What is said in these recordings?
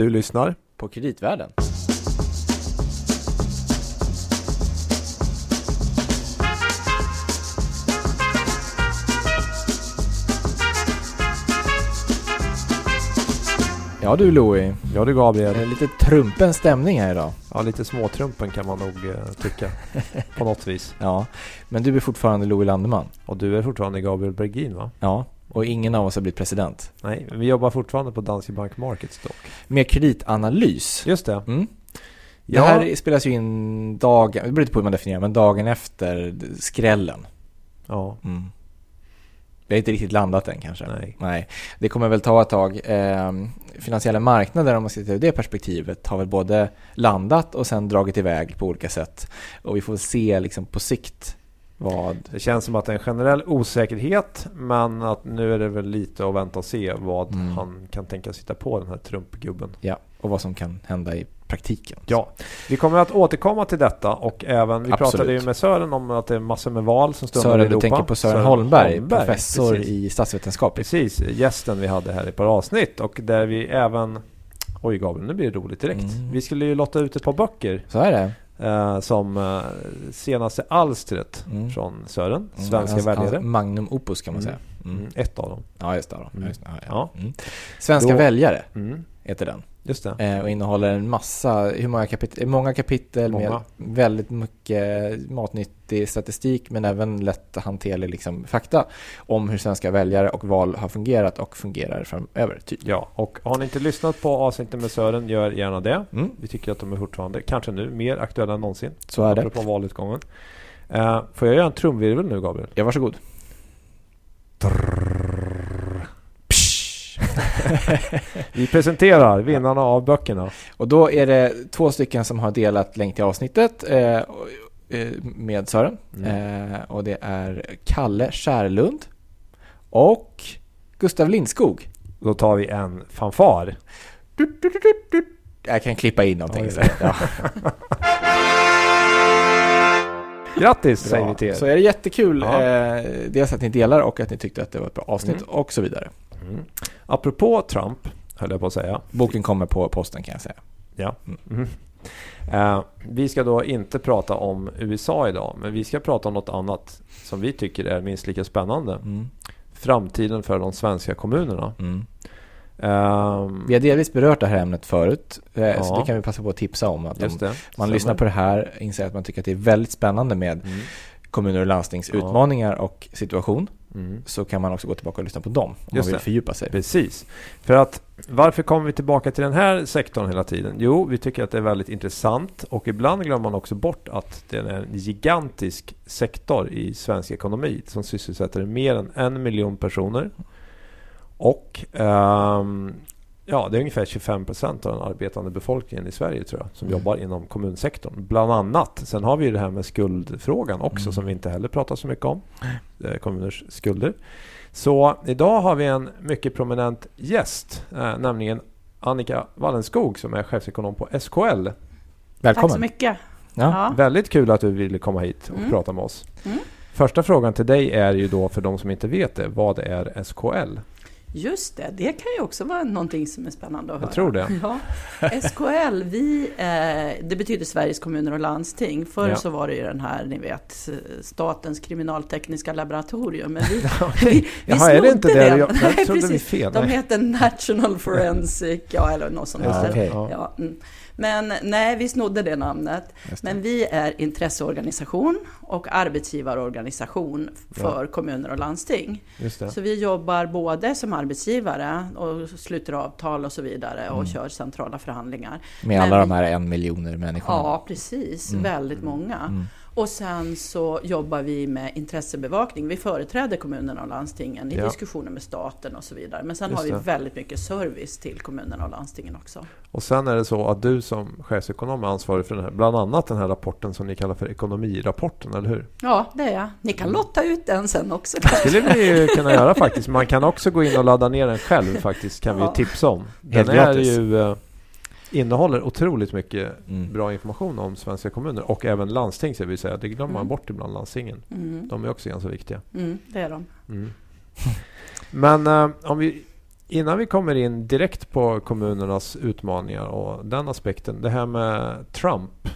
Du lyssnar på Kreditvärlden. Ja du Louie, Ja du Gabriel. det är lite trumpen stämning här idag. Ja, lite småtrumpen kan man nog eh, tycka. på något vis. Ja, men du är fortfarande Louie Landeman. Och du är fortfarande Gabriel Bergin va? Ja, och ingen av oss har blivit president. Nej, vi jobbar fortfarande på Danske Bank Markets dock. Med kreditanalys. Just det. Mm. Det Ja. här spelas ju in dagen, det beror lite på hur man definierar, men dagen efter skrällen. Ja. Mm. Vi har inte riktigt landat än kanske. Nej. Nej. Det kommer väl ta ett tag. Eh, finansiella marknader, om man ser till det perspektivet, har väl både landat och sen dragit iväg på olika sätt. Och vi får se liksom på sikt vad... Det känns som att det är en generell osäkerhet men att nu är det väl lite att vänta och se vad Mm. han kan tänka sitta på den här Trump-gubben. Ja, och vad som kan hända i praktiken. Ja, vi kommer att återkomma till detta och även, vi Absolut. pratade ju med Sören om att det är massor med val som stundar i Sören, Europa. du tänker på Sören, Holmberg, Holmberg, professor precis. i statsvetenskap. Precis, gästen vi hade här i ett par avsnitt och där vi även Oj Gabriel, nu blir det roligt direkt. Mm. Vi skulle ju lotta ut ett par böcker Så är det. Eh, som eh, senaste alstret Mm. från Sören, Mm, Svenska hans- väljare. hans Magnum opus kan man Mm. säga. Mm. Mm, ett av dem. Ja, just det. Då. Mm. Just det. Ja, ja. Ja. Mm. Svenska Då- väljare Mm, heter den. just det. Eh, och innehåller en massa, hur många kapitel? Många kapitel med Många. väldigt mycket matnyttig statistik men även lätthanterlig liksom, fakta om hur svenska väljare och val har fungerat och fungerar framöver. Typ. Ja, och har ni inte lyssnat på avsnittet med Sören, gör gärna det. Mm, Vi tycker att de är fortfarande, kanske nu, mer aktuella än någonsin. så är det. Apropå valutgången. Eh, får jag göra en trumvirvel nu Gabriel? Ja, varsågod. Vi presenterar vinnarna av böckerna. Och då är det två stycken som har delat länk till avsnittet eh, eh, med Sören. Mm. Eh, och det är Kalle Kärlund och Gustav Lindskog. Då tar vi en fanfar. Jag kan klippa in någonting. Oj. Ja. Grattis säger vi till Bra. er. Så är det jättekul. Ja. Eh, dels att ni delar och att ni tyckte att det var ett bra avsnitt Mm. och så vidare. Mm. Apropå Trump, höll jag på att säga. Boken kommer på posten kan jag säga. Ja. Mm. Mm. Eh, vi ska då inte prata om USA idag, men vi ska prata om något annat som vi tycker är minst lika spännande. Mm. Framtiden för de svenska kommunerna. Mm. Ehm, Vi har delvis berört det här ämnet förut. Eh, Ja. Så det kan vi passa på att tipsa om. Att om man Stämmer. lyssnar på det här inser att man tycker att det är väldigt spännande med Mm. kommuner och landstings Ja. utmaningar och situation. Mm. Så kan man också gå tillbaka och lyssna på dem om Just man vill det. fördjupa sig. Precis. För att varför kommer vi tillbaka till den här sektorn hela tiden? Jo, vi tycker att det är väldigt intressant och ibland glömmer man också bort att det är en gigantisk sektor i svensk ekonomi som sysselsätter mer än en miljon personer. Och ehm, ja, det är ungefär 25 procent av den arbetande befolkningen i Sverige tror jag som Mm. jobbar inom kommunsektorn. Bland annat. Sen har vi ju det här med skuldfrågan också Mm. som vi inte heller pratar så mycket om. Eh, Kommuners skulder. Så idag har vi en mycket prominent gäst, eh, nämligen Annika Wallenskog som är chefsekonom på SKL. Tack Välkommen. så mycket. Ja. Ja. Väldigt kul att du ville komma hit och Mm. prata med oss. Mm. Första frågan till dig är ju då för de som inte vet det, vad är SKL? Just det, det kan ju också vara någonting som är spännande att Jag höra. tror det. Ja. SKL, vi, eh, det betyder Sveriges kommuner och landsting. Förr Ja. så var det ju den här, ni vet, Statens kriminaltekniska laboratorium. Men vi, vi, vi Jaha, är det inte det? den. Jag, jag Nej, trodde vi fel. De heter National Forensic, ja eller något sånt. Ja, okej. Ja. Ja. Men nej, vi snodde det namnet. Det. Men vi är intresseorganisation och arbetsgivarorganisation för kommuner och landsting. Så vi jobbar både som arbetsgivare och sluter avtal och så vidare och Mm. kör centrala förhandlingar. Med alla Men de här en miljoner människorna. Ja, precis. Mm. Väldigt många. Mm. Och sen så jobbar vi med intressebevakning. Vi företräder kommunerna och landstingen i Ja. diskussioner med staten och så vidare. Men sen Just har vi det. väldigt mycket service till kommunerna och landstingen också. Och sen är det så att du som chefsekonom är ansvarig för den här, bland annat den här rapporten som ni kallar för ekonomirapporten, eller hur? Ja, det är jag. Ni kan lotta ut den sen också. Det skulle vi ju kunna göra faktiskt. Man kan också gå in och ladda ner den själv faktiskt, kan vi ju Ja. tipsa om. Den Helt är gratis. ju, eh, innehåller otroligt mycket Mm. bra information om svenska kommuner och även landsting, ska vi säga. Det glömmer man Mm. bort ibland, landstingen. Mm. De är också ganska viktiga. Mm, det är de. Mm. Men eh, om vi innan vi kommer in direkt på kommunernas utmaningar och den aspekten. Det här med Trump.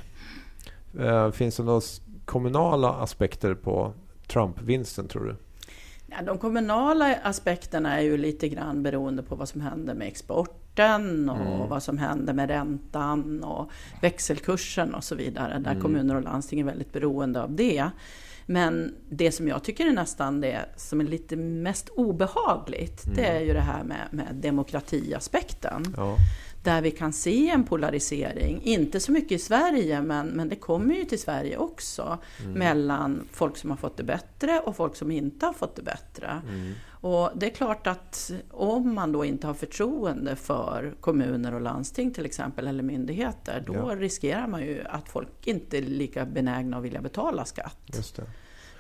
Eh, finns det några kommunala aspekter på Trump-vinsten tror du? Ja, de kommunala aspekterna är ju lite grann beroende på vad som händer med exporten och mm. vad som händer med räntan och växelkursen och så vidare. Där mm. kommuner och landsting är väldigt beroende av det. Men det som jag tycker är nästan det som är lite mest obehagligt, mm. det är ju det här med, med demokratiaspekten. Ja. Där vi kan se en polarisering, inte så mycket i Sverige, men, men det kommer ju till Sverige också, mm. mellan folk som har fått det bättre och folk som inte har fått det bättre. Mm. Och det är klart att om man då inte har förtroende för kommuner och landsting till exempel, eller myndigheter, då ja. riskerar man ju att folk inte är lika benägna att vilja betala skatt. Just det.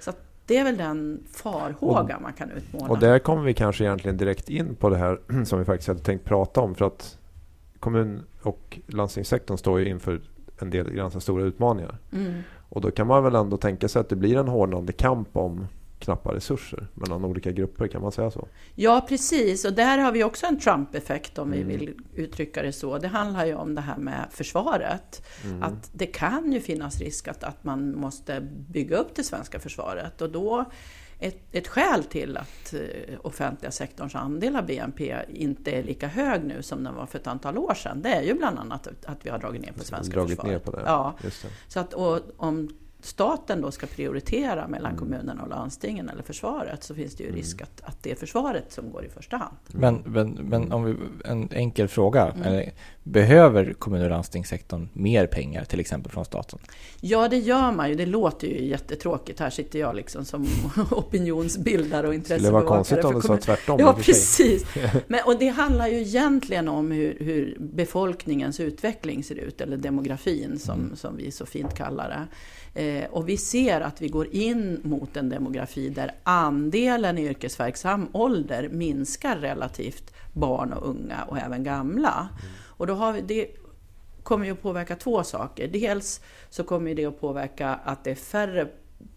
Så det är väl den farhåga och, man kan utmåla. Och där kommer vi kanske egentligen direkt in på det här som vi faktiskt hade tänkt prata om. För att kommun och landstingssektorn står ju inför en del ganska stora utmaningar. Mm. Och då kan man väl ändå tänka sig att det blir en hårdnande kamp om knappa resurser mellan olika grupper, kan man säga så? Ja, precis. Och där har vi också en Trump-effekt om mm. vi vill uttrycka det så. Det handlar ju om det här med försvaret. Mm. Att det kan ju finnas risk att, att man måste bygga upp det svenska försvaret och då ett, ett skäl till att eh, offentliga sektorns andel av BNP inte är lika hög nu som den var för ett antal år sedan, det är ju bland annat att vi har dragit ner på svenska dragit försvaret. Ner på det. Ja. Så att, och om staten då ska prioritera mellan mm. kommunerna och landstingen eller försvaret så finns det ju mm. risk att, att det är försvaret som går i första hand. Men, men, men om vi, en enkel fråga. Mm. Behöver kommun och landstingssektorn mer pengar till exempel från staten? Ja, det gör man ju. Det låter ju jättetråkigt. Här sitter jag liksom som opinionsbildare och intressebevakare. Det var konstigt om du sa tvärtom. Ja, precis. Men, och det handlar ju egentligen om hur, hur befolkningens utveckling ser ut, eller demografin som, mm. som vi så fint kallar det. Eh, och vi ser att vi går in mot en demografi där andelen yrkesverksam ålder minskar relativt barn och unga och även gamla. Mm. Och då har vi, det kommer ju att påverka två saker. Dels så kommer det att påverka att det är färre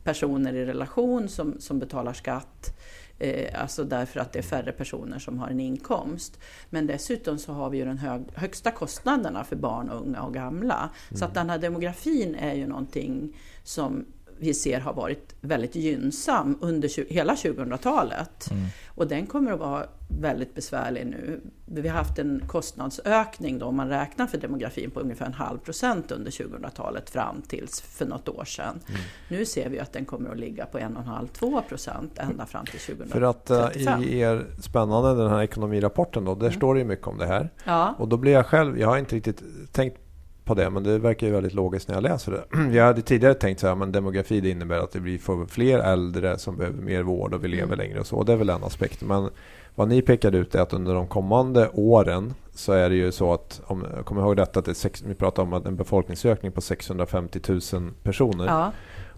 personer i relation som, som betalar skatt. Eh, alltså därför att det är färre personer som har en inkomst. Men dessutom så har vi ju de hög, högsta kostnaderna för barn, unga och gamla. Mm. Så att den här demografin är ju någonting som vi ser har varit väldigt gynnsam under hela 2000-talet. Mm. Och den kommer att vara väldigt besvärlig nu. Vi har haft en kostnadsökning då, om man räknar för demografin på ungefär en halv procent under 2000-talet fram tills för något år sedan. Mm. Nu ser vi att den kommer att ligga på en och en halv, två procent ända fram till 2035. För att uh, i er spännande den här ekonomirapporten då, där mm. står det ju mycket om det här. Ja. Och då blir jag själv, jag har inte riktigt tänkt på det, men det verkar ju väldigt logiskt när jag läser det. Jag hade tidigare tänkt så här, men demografi det innebär att det blir fler äldre som behöver mer vård och vi lever mm. längre och så. Det är väl en aspekt. Men vad ni pekade ut är att under de kommande åren så är det ju så att, om jag kommer ihåg detta, att det sex, vi pratar om en befolkningsökning på 650 000 personer. Ja.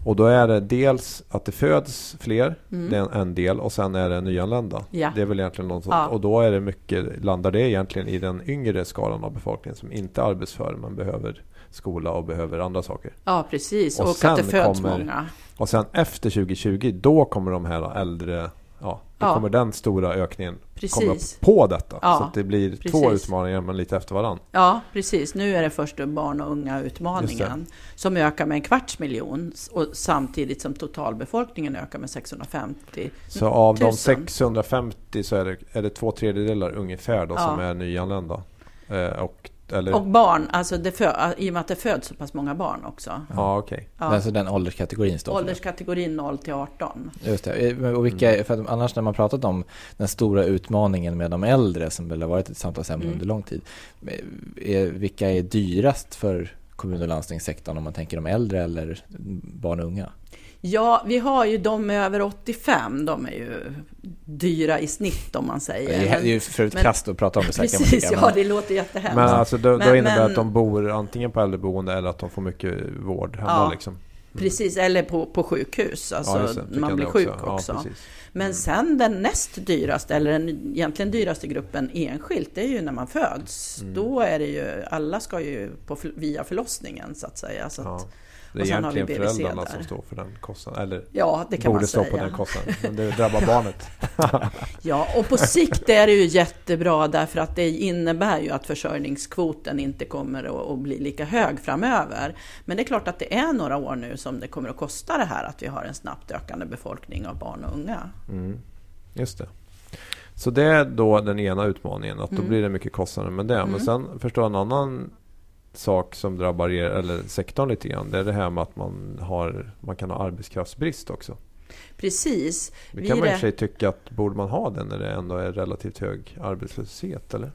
Och då är det dels att det föds fler, mm. det är en, del, och sen är det nyanlända. Ja. Det är väl egentligen något ja. Och då är det mycket, landar det egentligen i den yngre skalan av befolkningen som inte är arbetsför men behöver skola och behöver andra saker. Ja, precis. Och, och att det föds kommer, många. Och sen efter 2020, då kommer de här äldre Ja, då ja. kommer den stora ökningen precis. komma på detta. Ja, så det blir precis. två utmaningar men lite efter varandra. Ja, precis. Nu är det först barn och unga utmaningen som ökar med en kvarts miljon och samtidigt som totalbefolkningen ökar med 650 Så av 000. de 650 så är det, är det två tredjedelar ungefär då ja. som är nyanlända. Eh, och eller? Och barn, alltså det för, i och med att det föds så pass många barn också. Ja, okej. Okay. Ja. Alltså den ålderskategorin står Ålderskategorin 0 till 18. Just det. Eh, och vilka, mm. för annars när man pratat om den stora utmaningen med de äldre som väl har varit ett samtalsämne mm. under lång tid. Eh, är, vilka är dyrast för kommun och landstingssektorn om man tänker de äldre eller barn och unga? Ja, vi har ju de över 85. De är ju dyra i snitt om man säger. Det är ju för ett kast att prata om det. Precis, ja det låter jättehemskt. Men alltså, då, men, då innebär det att de bor antingen på äldreboende eller att de får mycket vård hemma. Ja, liksom. mm. Precis, eller på, på sjukhus. Alltså ja, man blir sjuk också. också. Ja, men mm. sen den näst dyraste, eller den egentligen dyraste gruppen enskilt, det är ju när man föds. Mm. Då är det ju, alla ska ju på, via förlossningen så att säga. Så att, Det är Och sen har vi egentligen föräldrarna där. som står för den kostnaden. Eller Ja, det kan borde man stå säga. på den kostnaden. Men det drabbar barnet. Ja, och på sikt är det ju jättebra därför att det innebär ju att försörjningskvoten inte kommer att, bli lika hög framöver. Men det är klart att det är några år nu som det kommer att kosta det här att vi har en snabbt ökande befolkning av barn och unga. Mm. Just det. Så det är då den ena utmaningen. Att då Mm. blir det mycket kostnader med det. Men Mm. sen förstår jag en annan sak som drabbar er, eller sektorn lite grann. Det är det här med att man, har, man kan ha arbetskraftsbrist också. Precis. Det Vi kan man i och för sig tycka att borde man ha den när det ändå är relativt hög arbetslöshet eller?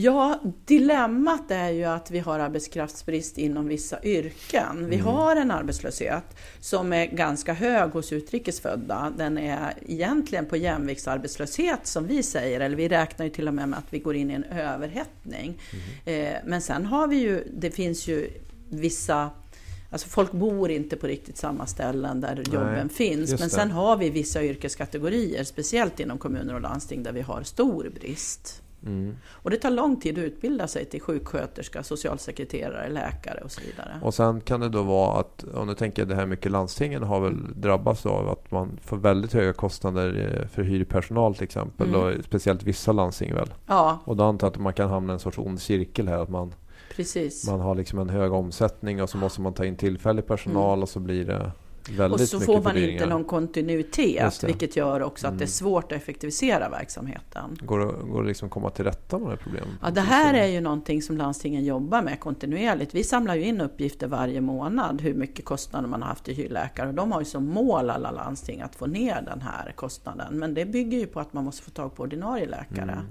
Ja, dilemmat är ju att vi har arbetskraftsbrist inom vissa yrken. Vi Mm. har en arbetslöshet som är ganska hög hos utrikesfödda. Den är egentligen på jämviktsarbetslöshet som vi säger, eller vi räknar ju till och med med att vi går in i en överhettning. Eh, men sen har vi ju, det finns ju vissa Alltså folk bor inte på riktigt samma ställen där jobben finns. Men det. sen har vi vissa yrkeskategorier, speciellt inom kommuner och landsting, där vi har stor brist. Mm. Och det tar lång tid att utbilda sig till sjuksköterska, socialsekreterare, läkare och så vidare. Och sen kan det då vara att, om du tänker det här mycket landstingen har väl drabbats av att man får väldigt höga kostnader eh, för hyrpersonal till exempel. Mm. Och speciellt vissa landsting väl. Ja, Och då antar jag att man kan hamna i en sorts ond cirkel här. Att man, precis. man har liksom en hög omsättning och så måste man ta in tillfällig personal och så blir det väldigt Och så får man inte någon kontinuitet, vilket gör också att det är Mm. svårt att effektivisera verksamheten. Går det, går det liksom komma till rätta med de här problemen? Ja, det här är ju någonting som landstingen jobbar med kontinuerligt. Vi samlar ju in uppgifter varje månad hur mycket kostnader man har haft i hyrläkare och de har ju som mål alla landsting att få ner den här kostnaden. Men det bygger ju på att man måste få tag på ordinarie läkare. Mm.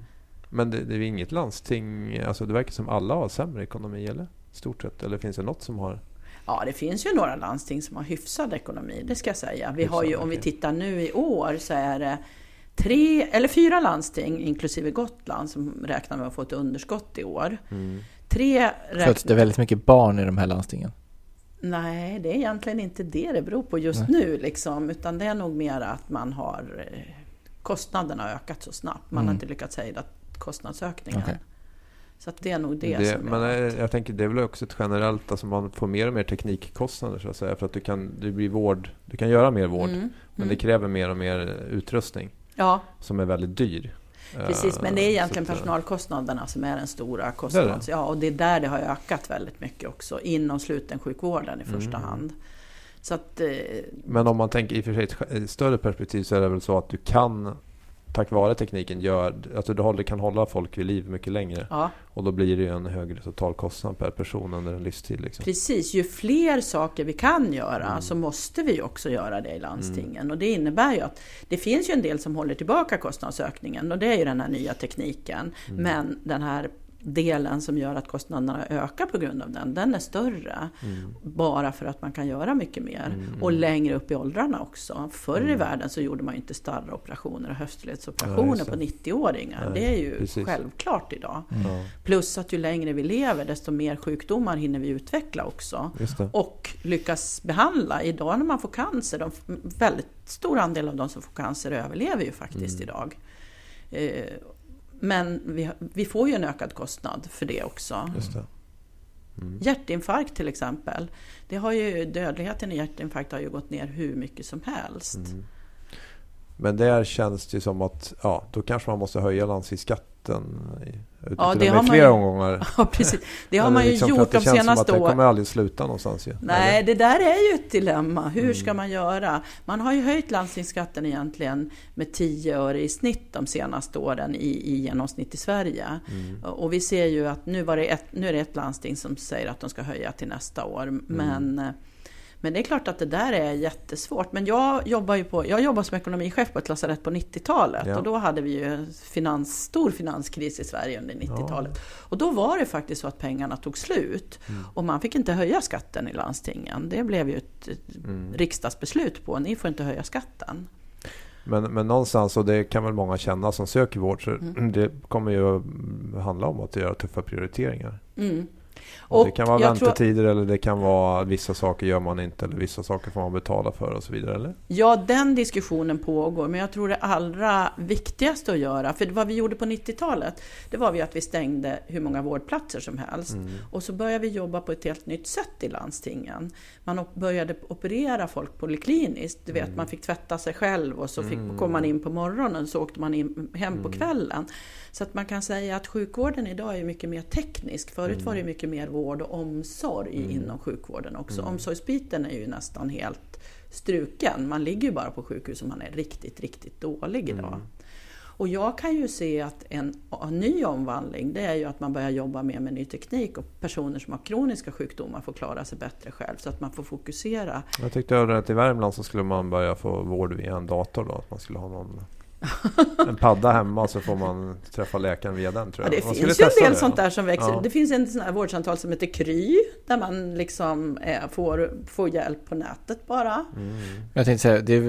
Men det, det är inget landsting, alltså det verkar som alla har sämre ekonomi eller? Stort sett, eller finns det något som har? Ja, det finns ju några landsting som har hyfsad ekonomi, det ska jag säga. Vi har ju, om vi tittar nu i år så är det tre eller fyra landsting, inklusive Gotland, som räknar med att få ett underskott i år. Mm. Tre Föds det räknar... väldigt mycket barn i de här landstingen? Nej, det är egentligen inte det det beror på just Nej. nu, liksom, utan det är nog mer att man har eh, kostnaderna har ökat så snabbt. Man har Mm. inte lyckats hejda kostnadsökningen. Okej. Så att det är nog det, Det, som men gör eh, jag tänker det är väl också ett generellt, alltså man får mer och mer teknikkostnader så att säga. För att du kan, du blir vård, du kan göra mer vård. Mm, Men mm. det kräver mer och mer utrustning Ja, som är väldigt dyr. Precis, men det är Eh, egentligen eh, personalkostnaderna som är den stora kostnaden. Ja, och det är där det har ökat väldigt mycket också, inom slutensjukvården i första Mm. hand. Så att, Men om man tänker i och för sig ett ett större perspektiv så är det väl så att du kan tack vare tekniken gör, alltså du kan hålla folk vid liv mycket längre. ja, Och då blir det ju en högre totalkostnad per person under en livstid. Liksom. precis. Ju fler saker vi kan göra Mm. så måste vi också göra det i landstingen. Och det innebär ju att det finns ju en del som håller tillbaka kostnadsökningen och det är ju den här nya tekniken. Mm. Men den här delen som gör att kostnaderna ökar på grund av den, den är större. Mm. Bara för att man kan göra mycket mer. Mm, Och mm. längre upp i åldrarna också. Förr i Mm. världen så gjorde man inte starroperationer och Ja, höftledsoperationer just på det. 90-åringar. Nej, Det är ju precis. självklart idag. Ja, Plus att ju längre vi lever desto mer sjukdomar hinner vi utveckla också. Och lyckas behandla. Idag när man får cancer, de, väldigt stor andel av de som får cancer överlever ju faktiskt Mm. idag. Eh, men vi, vi får ju en ökad kostnad för det också. Just det. Mm. Hjärtinfarkt till exempel. Det har ju, dödligheten i hjärtinfarkt har ju gått ner hur mycket som helst. Mm. Men där känns det som att ja, då kanske man måste höja landstingsskatten i, Ja, det har flera ju- omgångar. Ja, precis. Det har man ju liksom gjort de senaste att Det kommer åren. aldrig sluta någonstans ju. Nej, det där är ju ett dilemma. Hur ska Mm. man göra? Man har ju höjt landstingsskatten egentligen med 10 öre i snitt de senaste åren i, i genomsnitt i Sverige. Mm. Och vi ser ju att nu, var det ett, nu är det ett landsting som säger att de ska höja till nästa år. Mm. Men, det är klart att det där är jättesvårt. Men jag jobbar ju på, jag jobbar som ekonomichef på ett lasarett på 90-talet. Ja. Och då hade vi ju finans, stor finanskris i Sverige under 90-talet. Och då var det faktiskt så att pengarna tog slut. Mm. Och man fick inte höja skatten i landstingen. Det blev ju ett, Mm. riksdagsbeslut på. Ni får inte höja skatten. Men, men någonstans, och det kan väl många känna som söker vård, så Mm. det kommer ju handla om att göra tuffa prioriteringar. Mm. Och det kan vara väntetider tror... eller det kan vara vissa saker gör man inte eller vissa saker får man betala för och så vidare eller? Ja, den diskussionen pågår men jag tror det allra viktigaste att göra, för vad vi gjorde på 90-talet, det var vi att vi stängde hur många vårdplatser som helst. Mm. Och så började vi jobba på ett helt nytt sätt i landstingen. Man började operera folk polikliniskt, du vet mm. man fick tvätta sig själv och så fick, mm. kom man in på morgonen och så åkte man in, hem på mm. kvällen. Så att man kan säga att sjukvården idag är mycket mer teknisk. Förut mm. var det mycket mer vård och omsorg mm. inom sjukvården också. Mm. Omsorgsbiten är ju nästan helt struken. Man ligger ju bara på sjukhus om man är riktigt, riktigt dålig idag. Mm. Och jag kan ju se att en, en, ny omvandling, det är ju att man börjar jobba mer med ny teknik och personer som har kroniska sjukdomar får klara sig bättre själv så att man får fokusera. Jag tyckte att i Värmland så skulle man börja få vård via en dator då, att man skulle ha någon en padda hemma så får man träffa läkaren via den tror jag. Ja, det man finns ju en del det, sånt där som växer. Ja. Det finns en sån här vårdcentral som heter Kry där man liksom eh, får, får hjälp på nätet bara. Mm. Jag tänkte säga, det,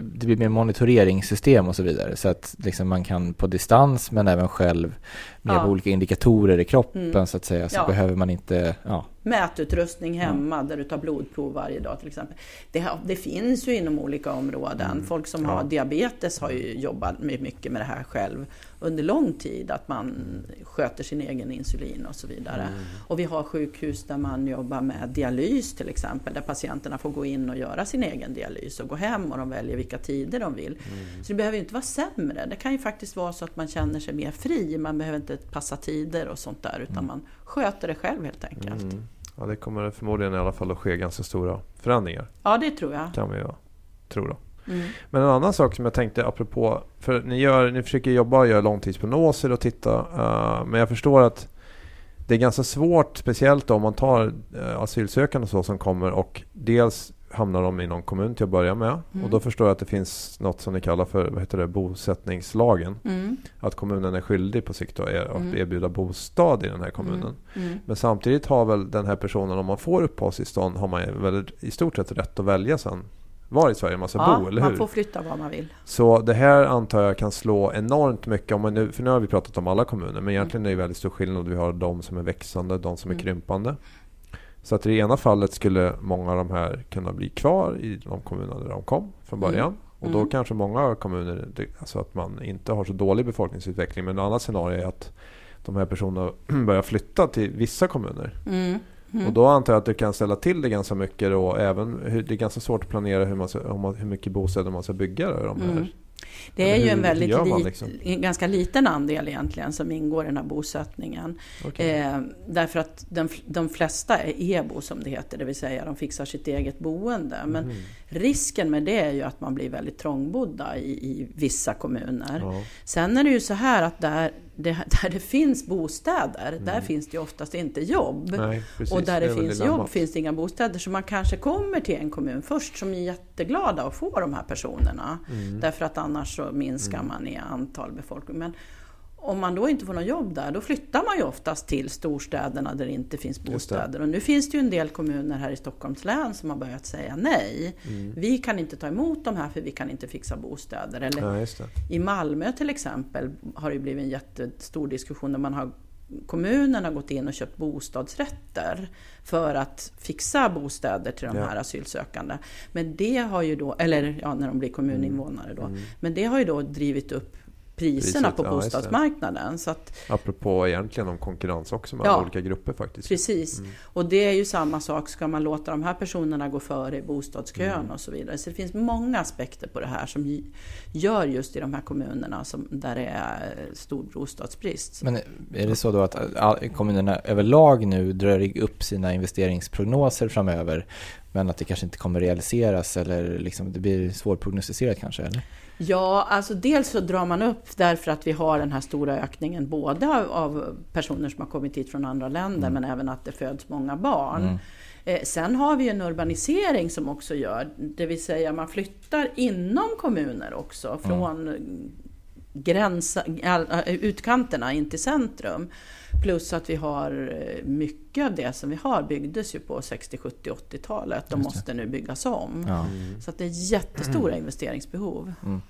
det blir mer monitoreringssystem och så vidare så att liksom man kan på distans men även själv med ja. olika indikatorer i kroppen mm. så att säga så ja. behöver man inte ja, mätutrustning hemma mm. där du tar blodprov varje dag till exempel. Det, det finns ju inom olika områden. Mm. Folk som har diabetes har ju jobbat mycket med det här själv under lång tid, att man sköter sin egen insulin och så vidare. Mm. Och vi har sjukhus där man jobbar med dialys till exempel, där patienterna får gå in och göra sin egen dialys och gå hem och de väljer vilka tider de vill. Mm. Så det behöver inte vara sämre. Det kan ju faktiskt vara så att man känner sig mer fri. Man behöver inte passa tider och sånt där, utan mm. man sköter det själv helt enkelt. Mm. Ja, det kommer förmodligen i alla fall att ske ganska stora förändringar. Ja, det tror jag. Kan vi ja, tro då. Mm. Men en annan sak som jag tänkte apropå, för ni, gör, ni försöker jobba och göra långtidsprognoser och titta, uh, men jag förstår att det är ganska svårt, speciellt om man tar uh, asylsökande och så som kommer och dels hamnar de i någon kommun till att börja med. Mm. Och då förstår jag att det finns något som ni kallar för vad heter det, bosättningslagen. Mm. Att kommunen är skyldig på sikt att mm. erbjuda bostad i den här kommunen. Mm. Mm. Men samtidigt har väl den här personen, om man får uppehållstillstånd, har man väl i stort sett rätt att välja sen var i Sverige man ska ja, bo, eller hur? man får flytta var man vill. Så det här antar jag kan slå enormt mycket, om man nu, för nu har vi pratat om alla kommuner, men egentligen är det väldigt stor skillnad. Vi har de som är växande, de som är krympande. Så att i det ena fallet skulle många av de här kunna bli kvar i de kommuner där de kom från början. Mm. Och då mm. kanske många kommuner, alltså att man inte har så dålig befolkningsutveckling. Men ett annat scenario är att de här personerna börjar flytta till vissa kommuner. Mm. Mm. Och då antar jag att det kan ställa till det ganska mycket och även det är ganska svårt att planera hur, man ska, hur mycket bostäder man ska bygga. De här. Mm. Det är ju en väldigt li liksom? ganska liten andel egentligen som ingår i den här bosättningen. Okay. Eh, därför att de, de flesta är EBO som det heter, det vill säga de fixar sitt eget boende. Men mm. risken med det är ju att man blir väldigt trångbodda i, i vissa kommuner. Ja. Sen är det ju så här att där, det, där det finns bostäder, mm. där finns det ju oftast inte jobb. Nej, och där det, det finns jobb finns det inga bostäder. Så man kanske kommer till en kommun först som är jätteglada att få de här personerna. Mm. Därför att annars så minskar mm. man i antal befolkning. Men om man då inte får något jobb där, då flyttar man ju oftast till storstäderna där det inte finns bostäder. Och nu finns det ju en del kommuner här i Stockholms län som har börjat säga nej. Mm. Vi kan inte ta emot de här för vi kan inte fixa bostäder. Eller ja, I Malmö till exempel har det blivit en jättestor diskussion där man har kommunen har gått in och köpt bostadsrätter för att fixa bostäder till de här asylsökande. Men det har ju då, eller ja, när de blir kommuninvånare då. Mm. Men det har ju då drivit upp priserna Priset, på bostadsmarknaden. Så att, Apropå egentligen om konkurrens också mellan ja, olika grupper faktiskt. Precis, mm. och det är ju samma sak. Ska man låta de här personerna gå före i bostadskön mm. och så vidare. Så det finns många aspekter på det här som gör just i de här kommunerna som, där det är stor bostadsbrist. Men är det så då att kommunerna överlag nu drar upp sina investeringsprognoser framöver men att det kanske inte kommer realiseras eller liksom det blir svårprognostiserat kanske? Eller? Ja, alltså dels så drar man upp därför att vi har den här stora ökningen både av, personer som har kommit hit från andra länder mm. men även att det föds många barn. Mm. Eh, sen har vi en urbanisering som också gör, det vill säga man flyttar inom kommuner också mm. från mm. Gränsa, utkanterna in till centrum. Plus att vi har eh, mycket av det som vi har byggdes ju på 60, 70, 80-talet och måste nu byggas om. Ja. Mm. Så att det är jättestora mm. investeringsbehov. Mm.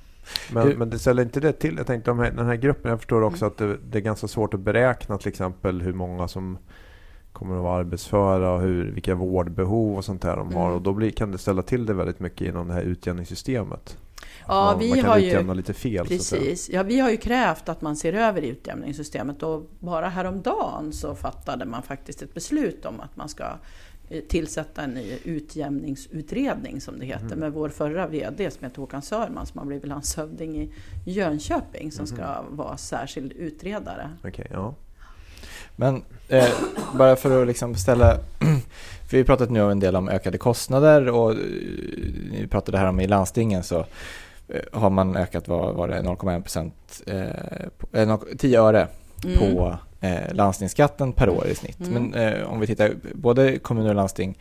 Men, men det ställer inte det till? Jag tänkte om den här gruppen, jag förstår också mm. att det, det, är ganska svårt att beräkna till exempel hur många som kommer att vara arbetsföra och hur, vilka vårdbehov och sånt där de har. Mm. Och då blir, kan det ställa till det väldigt mycket inom det här utjämningssystemet. Ja, man, vi man kan har ju- utjämna lite fel. Precis. Ja, vi har ju krävt att man ser över utjämningssystemet och bara häromdagen så fattade man faktiskt ett beslut om att man ska eh, tillsätta en ny utjämningsutredning som det heter Mhm. med vår förra VD som heter Håkan Sörman som har blivit landshövding i Jönköping som ska Mhm. vara särskild utredare. Okej, ja. Men eh, bara för att liksom ställa, för vi har pratat nu en del om ökade kostnader och eh, ni pratade här om i landstingen så har man ökat, vad var det, 0,1 procent, eh, på- eh, noll- 10 öre Mm. på eh, landstingsskatten per år i snitt. Mm. Men eh, om vi tittar både kommuner och landsting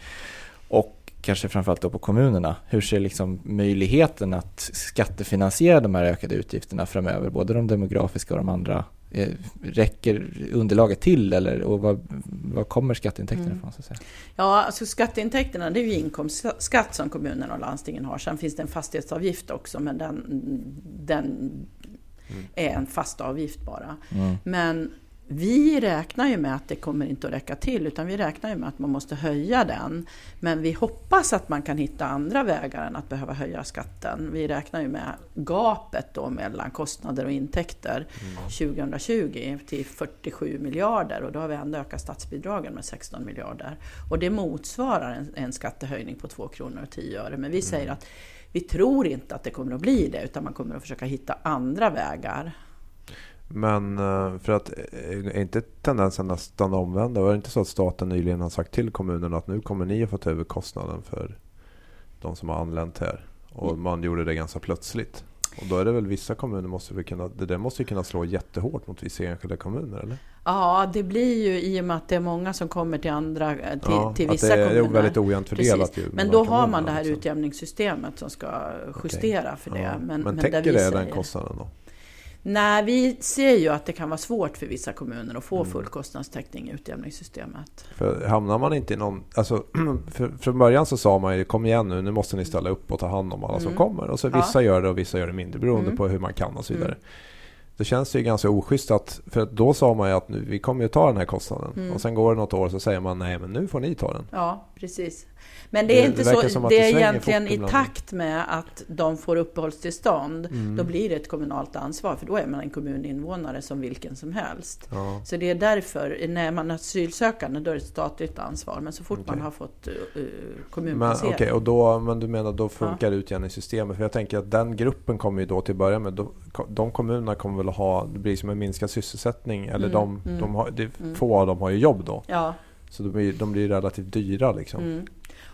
och kanske framförallt då på kommunerna, hur ser liksom möjligheten att skattefinansiera de här ökade utgifterna framöver, både de demografiska och de andra? Eh, räcker underlaget till eller och vad, vad kommer skatteintäkterna Mm. ifrån? Så att säga? Ja, alltså skatteintäkterna det är ju inkomstskatt som kommunerna och landstingen har. Sen finns det en fastighetsavgift också men den, den Mm. är en fast avgift bara. Mm. Men vi räknar ju med att det kommer inte att räcka till utan vi räknar ju med att man måste höja den. Men vi hoppas att man kan hitta andra vägar än att behöva höja skatten. Vi räknar ju med gapet då mellan kostnader och intäkter 2020 till 47 miljarder och då har vi ändå ökat statsbidragen med 16 miljarder. Och det motsvarar en, en skattehöjning på 2 kronor och 10 öre. Men vi säger att vi tror inte att det kommer att bli det utan man kommer att försöka hitta andra vägar. Men eh, för att eh, är inte tendensen nästan omvända? Var det inte så att staten nyligen har sagt till kommunerna att nu kommer ni att få ta över kostnaden för de som har anlänt här? Och Mm. man gjorde det ganska plötsligt. Och då är det väl vissa kommuner måste väl kunna, det där måste ju kunna slå jättehårt mot vissa enskilda kommuner eller? Ja, det blir ju i och med att det är många som kommer till andra, till, ja, till vissa det är, det är kommuner. väldigt ojämnt fördelat Men då har man det här liksom. utjämningssystemet som ska justera för det. Ja, Men, men, där täcker vi det säger- den kostnaden då? Nej, vi ser ju att det kan vara svårt för vissa kommuner att få Mm. full kostnadstäckning i utjämningssystemet. För hamnar man inte i någon... Alltså, för, från början så sa man ju kom igen nu, nu måste ni ställa upp och ta hand om alla som Mm. kommer. Och så Ja. vissa gör det och vissa gör det mindre beroende Mm. på hur man kan och så vidare. Mm. Då känns det ju ganska oschysst att, för då sa man ju att nu, vi kommer ju ta den här kostnaden. Mm. Och sen går det något år så säger man nej men nu får ni ta den. Ja, precis. Men det är inte det så, det är egentligen i takt med att de får uppehållstillstånd. Mm. Då blir det ett kommunalt ansvar, för då är man en kommuninvånare som vilken som helst. Ja. Så det är därför, när man är asylsökande, då är det ett statligt ansvar. Men så fort Okej. man har fått uh, Men, kommunplacering. okej, och då, men du menar då funkar utjämningssystemet? För jag tänker att den gruppen kommer ju då till att börja med, då, de kommunerna kommer väl ha, det blir som en minskad sysselsättning. Eller Mm, de, mm, de har, det, mm. få av dem har ju jobb då. Ja, Så de blir, de blir relativt dyra liksom. Mm.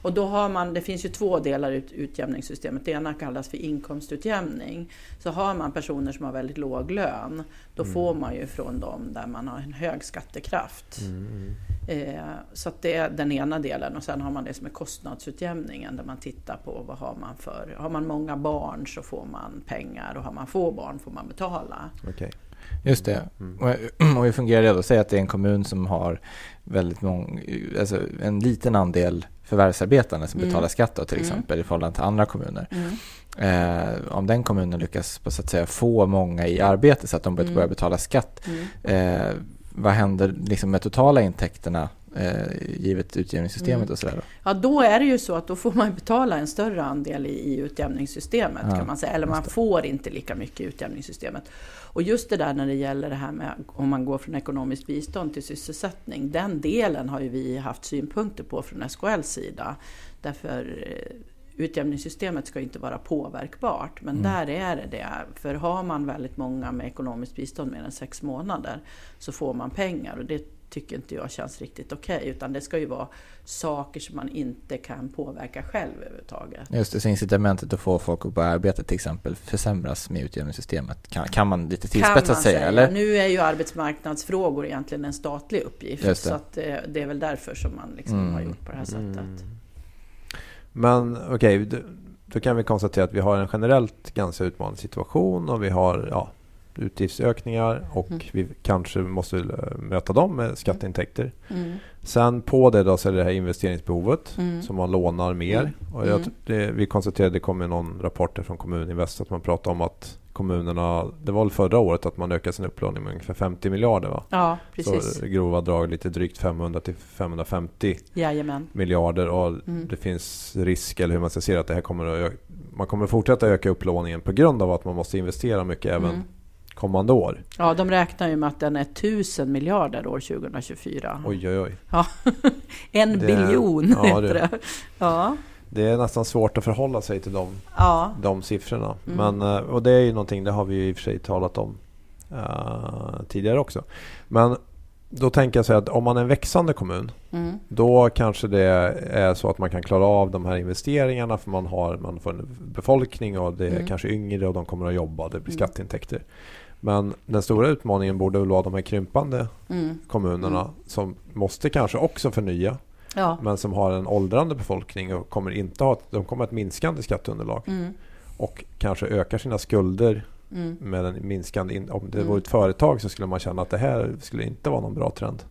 Och då har man, det finns ju två delar i ut, utjämningssystemet. Det ena kallas för inkomstutjämning. Så har man personer som har väldigt låg lön, då Mm. får man ju från dem där man har en hög skattekraft. Mm. Eh, så det är den ena delen och sen har man det som är kostnadsutjämningen där man tittar på vad har man för, har man många barn så får man pengar och har man få barn får man betala. Okej. Just det. Mm. Och, och hur fungerar det då? Säg att det är en kommun som har väldigt mång, alltså en liten andel förvärvsarbetande som Mm. betalar skatt då, till Mm. exempel i förhållande till andra kommuner. Eh, om den kommunen lyckas på så att säga få många i arbete så att de börjar Mm. betala skatt. Mm. Eh, vad händer liksom med totala intäkterna eh, givet utjämningssystemet Mm. och sådär då? Ja, då är det ju så att då får man betala en större andel i, i utjämningssystemet Ja, kan man säga. Eller man får inte lika mycket i utjämningssystemet. Och just det där när det gäller det här med om man går från ekonomiskt bistånd till sysselsättning. Den delen har ju vi haft synpunkter på från SKLs sida. Därför eh, utjämningssystemet ska inte vara påverkbart. Men Mm. där är det det. För har man väldigt många med ekonomiskt bistånd mer än sex månader så får man pengar. Och det tycker inte jag känns riktigt okej. utan det ska ju vara saker som man inte kan påverka själv överhuvudtaget. Just det, så incitamentet att få folk att börja arbeta till exempel försämras med utjämningssystemet. Kan, kan man lite Kan tillspetsat man säga, eller? Nu är ju arbetsmarknadsfrågor egentligen en statlig uppgift. Så att det, det är väl därför som man liksom Mm. har gjort på det här sättet. Mm. Men okej, då, då kan vi konstatera att vi har en generellt ganska utmanande situation och vi har ja, utgiftsökningar och Mm. vi kanske måste eh, möta dem med skatteintäkter. Mm. Sen på det då så är det här investeringsbehovet Mm. som man lånar mer. Mm. Och jag, Mm. det, vi konstaterade, det kom ju någon rapport från Kommuninvest att man pratar om att kommunerna, det var väl förra året att man ökade sin upplåning med ungefär 50 miljarder va? Ja, precis. Så grova drag lite drygt 500 till 550 Jajamän. miljarder och Mm. det finns risk, eller hur man ska se att det här kommer att öka, man kommer fortsätta öka upplåningen på grund av att man måste investera mycket även Mm. Kommande år. Ja, de räknar ju med att den är 1000 miljarder år 2024. Oj oj oj. En Det- biljon ja, heter det-. Ja, Det är nästan svårt att förhålla sig till de, ja. de siffrorna. Mm. Men, eh, och det är ju någonting, det har vi i och för sig talat om eh, tidigare också. Men då tänker jag så att om man är en växande kommun Mm. Då kanske det är så att man kan klara av de här investeringarna för man, har, man får en befolkning och det är Mm. kanske yngre och de kommer att jobba. Det blir Mm. skatteintäkter. Men den stora utmaningen borde väl vara de här krympande Mm. kommunerna Mm. som måste kanske också förnya Ja. men som har en åldrande befolkning och kommer inte ha, de kommer ha ett minskande skatteunderlag Mm. och kanske ökar sina skulder Mm. med en minskande... In, om det Mm. vore ett företag så skulle man känna att det här skulle inte vara någon bra trend.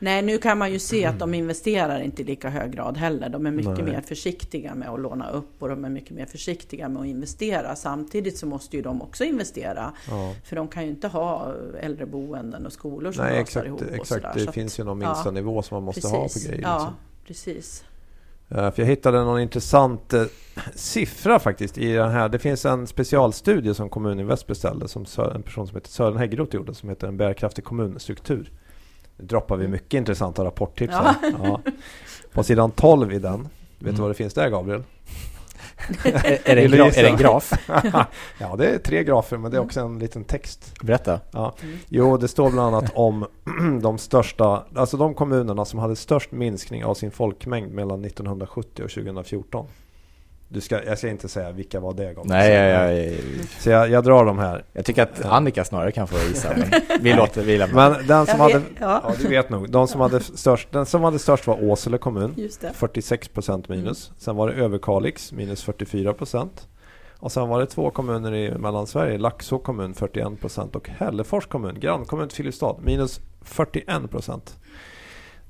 Nej, nu kan man ju se att de investerar inte i lika hög grad heller. De är mycket Nej. mer försiktiga med att låna upp och de är mycket mer försiktiga med att investera. Samtidigt så måste ju de också investera. Ja. För de kan ju inte ha äldreboenden och skolor som Nej exakt, ihop exakt. sådär. det Så att- finns ju någon ja, minsta nivå som man måste ha precis. på grejer. Ja, liksom. precis. Eh, För jag hittade någon intressant eh, siffra faktiskt i den här. Det finns en specialstudie som Kommuninvest beställde som en person som heter Sören Häggroth gjorde som heter En bärkraftig kommunstruktur. Nu droppar vi Mm. mycket intressanta rapporttips Ja. här. Ja. På sidan 12 i den, vet du Mm. vad det finns där Gabriel? är, är, det en du graf, är det en graf? ja, det är tre grafer men det är också en liten text. Berätta. Ja. Mm. Jo, det står bland annat om de största, alltså de kommunerna som hade störst minskning av sin folkmängd mellan 1970 och 2014. Du ska, jag ska inte säga vilka var det Gabriel. Nej, jag, jag, Så jag, jag drar de här. jag tycker att Annika snarare kan få gissa. Men vi låter vi lämna. Men den som Jag hade, ja. ja du vet nog, de som hade störst, den som hade störst var Åsele kommun, Just det. 46% minus. Sen var det Överkalix, minus 44%. Och sen var det två kommuner i Mellansverige, Laxå kommun 41% och Hällefors kommun, grannkommun till Filipstad, minus 41%.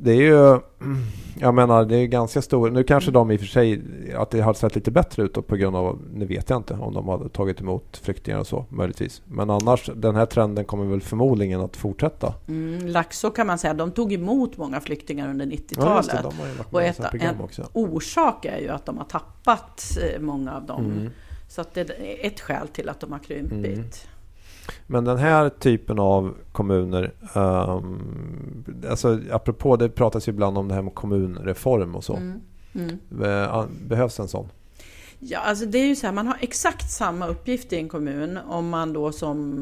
Det är ju, jag menar det är ganska stor, nu kanske de i och för sig, att det har sett lite bättre ut då på grund av, nu vet jag inte om de hade tagit emot flyktingar och så möjligtvis. Men annars, den här trenden kommer väl förmodligen att fortsätta. Mm, Laxå kan man säga, de tog emot många flyktingar under Ja, just 90-talet. det, de har ju varit Och ett- en-. Orsak är ju att de har tappat eh, många av dem. Mm. Så att det är ett skäl till att de har krympit. Mm. Men den här typen av kommuner, um, alltså apropå det pratas ju ibland om det här med kommunreform och så. Mm. Mm. Be- Behövs en sån? Ja, alltså det är ju så här, man har exakt samma uppgift i en kommun om man då som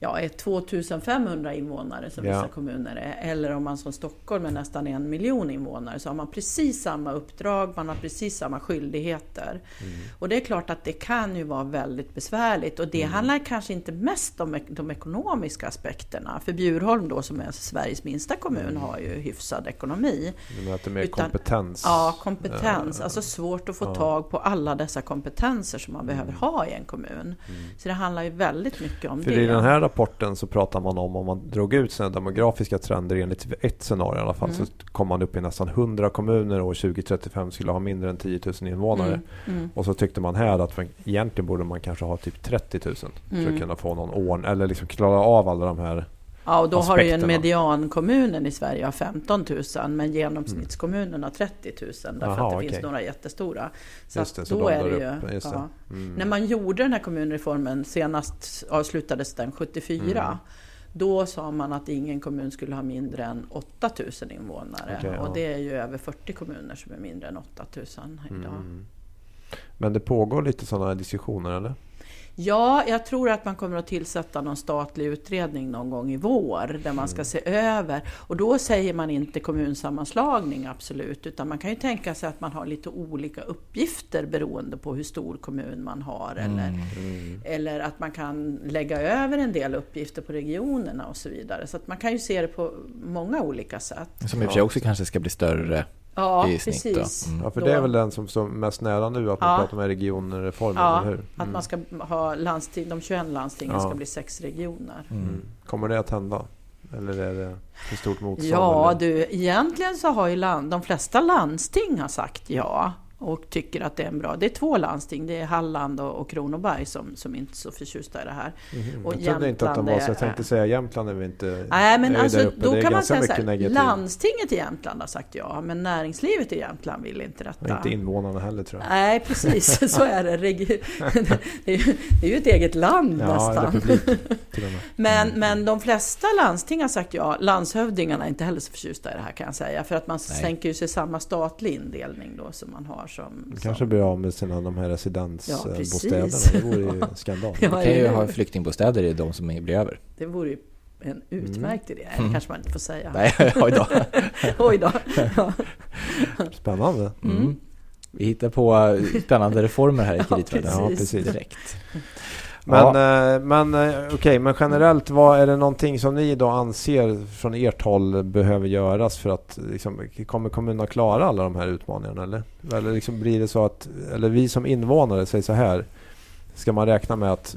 ja, är 2500 invånare som Ja. vissa kommuner är. Eller om man som Stockholm är nästan en miljon invånare så har man precis samma uppdrag, man har precis samma skyldigheter. Mm. Och det är klart att det kan ju vara väldigt besvärligt och det Mm. handlar kanske inte mest om de ekonomiska aspekterna. För Bjurholm då som är Sveriges minsta kommun Mm. har ju hyfsad ekonomi. Du menar att det är mer Utan- kompetens? Ja, kompetens. Eh, Alltså svårt att få ja. tag på alla dessa kompetenser som man Mm. behöver ha i en kommun. Så det handlar ju väldigt mycket om För det. här rapporten så pratar man om om man drog ut sina demografiska trender enligt ett scenario i alla fall Mm. så kom man upp i nästan 100 kommuner och 2035 skulle ha mindre än 10 000 invånare. Mm, mm, Och så tyckte man här att egentligen borde man kanske ha typ 30 000 för Mm. att kunna få någon ordning eller liksom klara av alla de här. Ja, och då har du ju en mediankommunen i Sverige har 15 000 men genomsnittskommunen har 30 000 därför Jaha, att det okej. finns några jättestora. Så, det, så då är det ju... ja. Mm. När man gjorde den här kommunreformen, senast avslutades den 74, Mm. då sa man att ingen kommun skulle ha mindre än 8000 invånare. Okej, ja. Och det är ju över 40 kommuner som är mindre än 8000 idag. Mm. Men det pågår lite sådana diskussioner eller? Ja, jag tror att man kommer att tillsätta någon statlig utredning någon gång i vår där man ska Mm. se över. Och då säger man inte kommunsammanslagning absolut, utan man kan ju tänka sig att man har lite olika uppgifter beroende på hur stor kommun man har. Eller, Mm. eller att man kan lägga över en del uppgifter på regionerna och så vidare. Så att man kan ju se det på många olika sätt. Som i och för sig också kanske ska bli större Ja, i snitt. Precis. Mm. Ja, för Då- det är väl den som står mest nära nu att man Ja. pratar om regionreformen, Ja, eller hur? Att Mm. man ska ha landsting, de 21 landstingen Ja. ska bli sex regioner. Mm. Kommer det att hända? Eller är det för stort motstånd? Ja eller? du, egentligen så har ju land, de flesta landsting har sagt ja. Och tycker att det är en bra. Det är två landsting, det är Halland och, och Kronoberg som, som inte är så förtjusta i det här. Mhm. Och Jag trodde inte att de var så. Jag tänkte säga Jämtland är vi inte... Nej, men alltså, då Det kan man säga så här, landstinget i Jämtland har sagt ja, men näringslivet i Jämtland vill inte detta. inte invånarna heller tror jag. Nej, precis, så är det. Det, är ju, det är ju ett eget land Ja, nästan. med. Men, men de flesta landsting har sagt ja. Landshövdingarna är inte heller så förtjusta i det här kan jag säga. För att man Nej. sänker ju sig samma statlig indelning då som man har som... De som kanske blir av med sina de här Ja, residensbostäderna. precis. det vore ju en skandal. Ja, kan ju ha flyktingbostäder i de som blir över. Det vore ju en utmärkt idé. Mm. Det kanske man inte får säga. Nej, oj då. Oj då. Ja. Spännande. Mm. Vi hittar på spännande reformer här i Ja, kreditvärlden. Ja, precis. precis. Direkt. Men, Ja. eh, men eh, okej, men generellt, vad är det någonting som ni då anser från ert håll behöver göras för att liksom, kommer kommunerna klara alla de här utmaningarna eller? Eller liksom blir det så att, eller vi som invånare säger så här, ska man räkna med att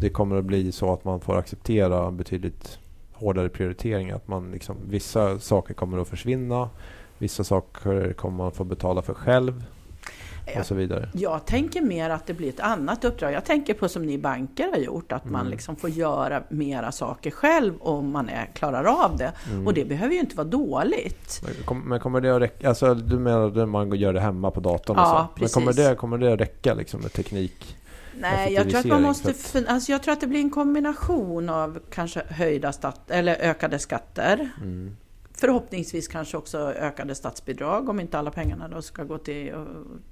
det kommer att bli så att man får acceptera betydligt hårdare prioriteringar? Att man liksom, vissa saker kommer att försvinna, vissa saker kommer man få betala för själv och så vidare. Jag tänker mer att det blir ett annat uppdrag. Jag tänker på som ni banker har gjort, att man Mm. liksom får göra mera saker själv om man är, klarar av det. Mm. Och det behöver ju inte vara dåligt. Men kom- Men kommer det att räcka? Alltså du menar att man gör det hemma på datorn och Ja, så? Men kommer precis. det, kommer det att räcka liksom med teknik? Nej, jag tror att man måste... att- Alltså jag tror att det blir en kombination av kanske höjda stat, eller ökade skatter. Mm. Förhoppningsvis kanske också ökade statsbidrag om inte alla pengarna då ska gå till eh,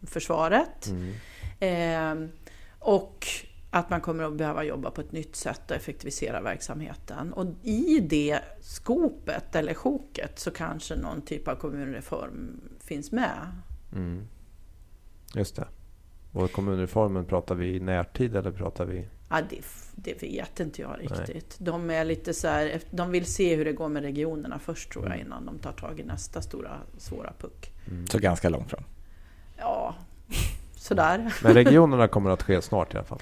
försvaret. Mm. Eh, och att man kommer att behöva jobba på ett nytt sätt och effektivisera verksamheten. Och i det skopet eller sjoket så kanske någon typ av kommunreform finns med. Mm. Just det. Och kommunreformen, pratar vi i närtid eller pratar vi... Ja, det, det vet inte jag riktigt. De är lite så här, de vill se hur det går med regionerna först tror jag Mm. innan de tar tag i nästa stora svåra puck. Så ganska långt fram. Ja, sådär. Men regionerna kommer att ske snart i alla fall.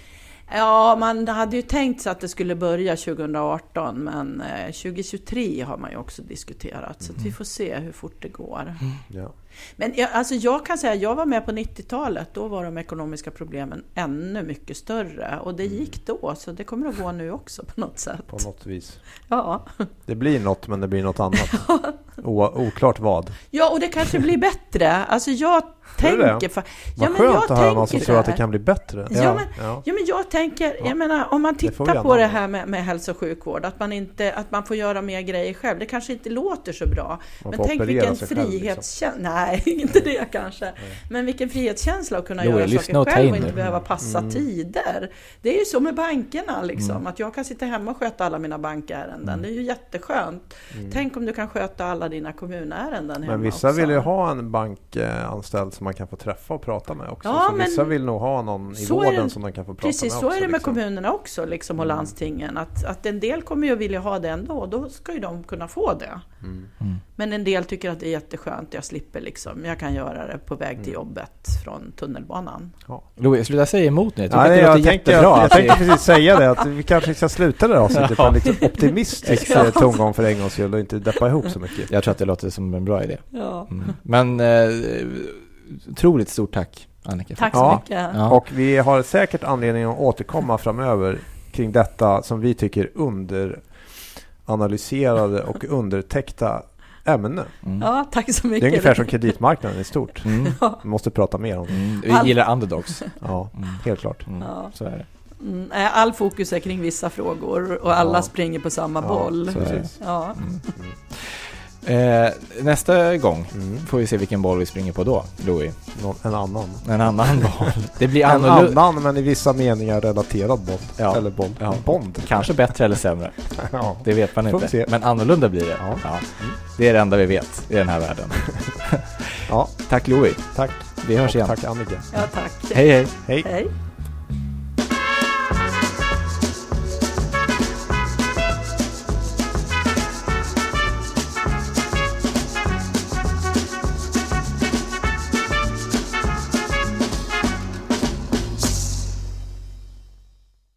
Ja, man hade ju tänkt sig att det skulle börja 2018 men eh, 2023 har man ju också diskuterat så att vi får se hur fort det går. Ja. Men jag, alltså jag kan säga, jag var med på 90-talet, då var de ekonomiska problemen ännu mycket större och det gick då så det kommer att gå nu också på något sätt. På något vis. Ja, Det blir något men det blir något annat. O- oklart vad. ja och det kanske blir bättre. Alltså jag det? tänker... Fa- Vad ja, men skönt jag att höra någon som tänker tror att det kan bli bättre. Ja, men- ja. Ja, men jag tänker, Ja. jag menar om man Det tittar på gärna det här med, med hälso och sjukvård, att man, inte, att man får göra mer grejer själv. Det kanske inte låter så bra. Man men tänk vilken själv, liksom. frihetskänsla, nej inte det kanske. Men vilken frihetskänsla att kunna Jo, göra saker själv och inte nu. behöva passa Mm. tider. Det är ju så med bankerna liksom, Mm. att jag kan sitta hemma och sköta alla mina bankärenden. Mm. Det är ju jätteskönt. Mm. Tänk om du kan sköta alla dina kommunärenden hemma Men vissa också. vill ju ha en bankanställd som man kan få träffa och prata med också. Ja, så men vissa vill nog ha någon i så är vården det- som de kan få prata Precis med så också, är det med liksom. kommunerna också liksom, och Mm. landstingen. Att, att en del kommer ju att vilja ha det ändå och då ska ju de kunna få det. Mm. Mm. Men en del tycker att det är jätteskönt, jag slipper liksom, jag kan göra det på väg till Mm. jobbet från tunnelbanan. Ja. Louis, sluta säga emot nu. Jag tycker Nej, att det jag, låter tänkte, jättebra. jag, jag tänkte precis säga det, att vi kanske ska sluta det här avsnittet på en lite optimistisk Ja. eh, tongång för en gångs skull och inte deppa ihop så mycket. jag tror att det låter som en bra idé. Ja. Mm. Men eh, otroligt stort tack Annika. Tack så Ja. mycket. Ja. Och vi har säkert anledning att återkomma framöver kring detta som vi tycker underanalyserade och undertäckta ämne. Mm. Ja, tack så Det mycket. är ungefär som kreditmarknaden i stort. Mm. Vi måste prata mer om det. Mm. Vi gillar underdogs. Ja, Mm. helt klart. Mm. Ja. Så är det. Mm, all fokus är kring vissa frågor och alla Ja. springer på samma Ja, boll. så är det. Precis. Ja. Eh, nästa gång Mm. får vi se vilken boll vi springer på då, Louis. Någon, en annan. En annan boll. Det blir En annorlunda. annan men i vissa meningar relaterad bond. Ja. Eller bond. Ja. Bond. Kanske bättre eller sämre. Ja. Det vet man inte. se. Men annorlunda blir det. Ja. Ja. Det är det enda vi vet i den här världen. ja, Tack Louis. tack. Vi hörs Och igen. Tack Annika. ja, tack. Hej hej. Hej. Hej.